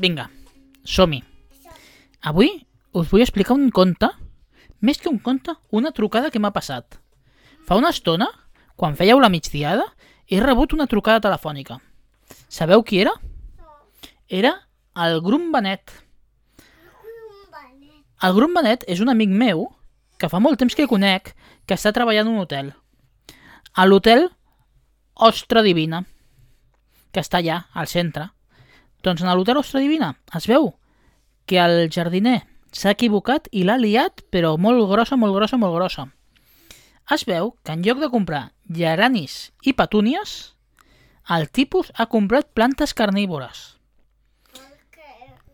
Vinga, som-hi. Avui us vull explicar un conte, més que un conte, una trucada que m'ha passat. Fa una estona, quan fèieu la migdiada, he rebut una trucada telefònica. Sabeu qui era? Era el Grum Benet. El Grum Benet és un amic meu que fa molt temps que conec que està treballant en un hotel. A l'hotel Ostra Divina, que està allà, al centre. Doncs en l'hotel Ostra Divina es veu que el jardiner s'ha equivocat i l'ha liat, però molt grossa, molt grossa, molt grossa. Es veu que en lloc de comprar geranis i petúnies, el tipus ha comprat plantes carnívores.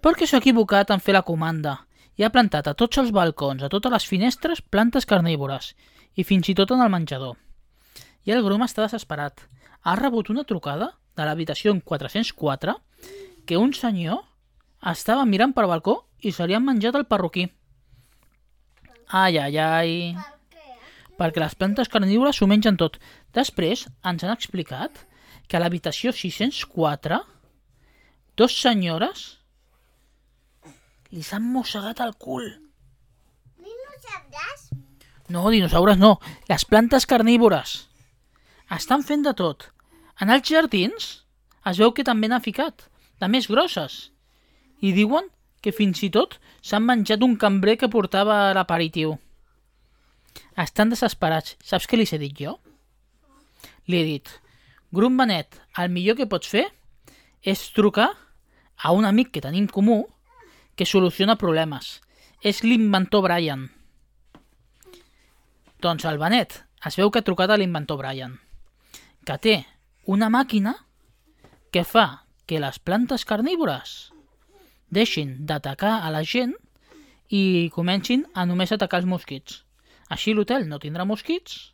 Perquè s'ha equivocat en fer la comanda i ha plantat a tots els balcons, a totes les finestres, plantes carnívores i fins i tot en el menjador. I el grom està desesperat. Ha rebut una trucada de l'habitació en 404 que un senyor estava mirant per balcó i se li han menjat el perruquí. Ai, ai, ai... Perquè les plantes carnívores s'ho mengen tot. Després ens han explicat que a l'habitació 604 dos senyores li s'han mossegat el cul. No, dinosaures no. Les plantes carnívores. Estan fent de tot. En els jardins es veu que també n'ha ficat, de més grosses. I diuen que fins i tot s'han menjat un cambrer que portava l'aperitiu. Estan desesperats. Saps què li he dit jo? Li he dit, Grum Benet, el millor que pots fer és trucar a un amic que tenim comú que soluciona problemes. És l'inventor Brian. Doncs el Benet es veu que ha trucat a l'inventor Brian, que té una màquina que fa que les plantes carnívores deixin d'atacar a la gent i comencin a només atacar els mosquits. Així l'hotel no tindrà mosquits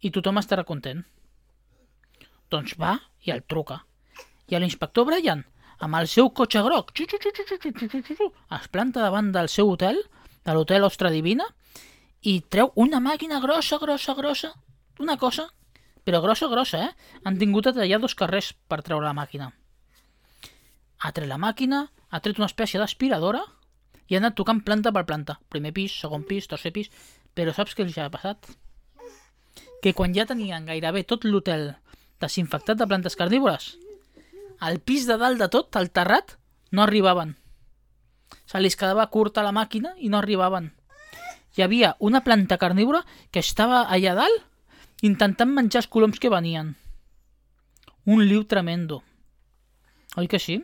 i tothom estarà content. Doncs va i el truca. I l'inspector Brian, amb el seu cotxe groc, es planta davant del seu hotel, de l'hotel Ostra Divina, i treu una màquina grossa, grossa, grossa, una cosa, però grossa, grossa, eh? Han tingut a tallar dos carrers per treure la màquina. Ha tret la màquina, ha tret una espècie d'aspiradora i ha anat tocant planta per planta. Primer pis, segon pis, tercer pis... Però saps què els ha passat? Que quan ja tenien gairebé tot l'hotel desinfectat de plantes carnívores, al pis de dalt de tot, al terrat, no arribaven. Se li quedava curta la màquina i no arribaven. Hi havia una planta carnívora que estava allà dalt intentant menjar els coloms que venien. Un liu tremendo. Oi que sí?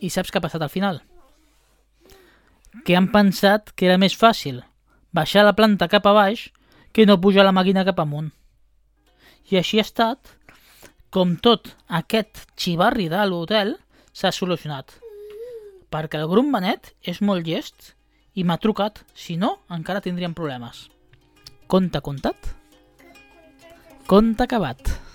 I saps què ha passat al final? Que han pensat que era més fàcil baixar la planta cap a baix que no pujar la màquina cap amunt. I així ha estat com tot aquest xivarri de l'hotel s'ha solucionat. Perquè el grup Benet és molt llest i m'ha trucat, si no, encara tindríem problemes. Conte contat? Conte acabat.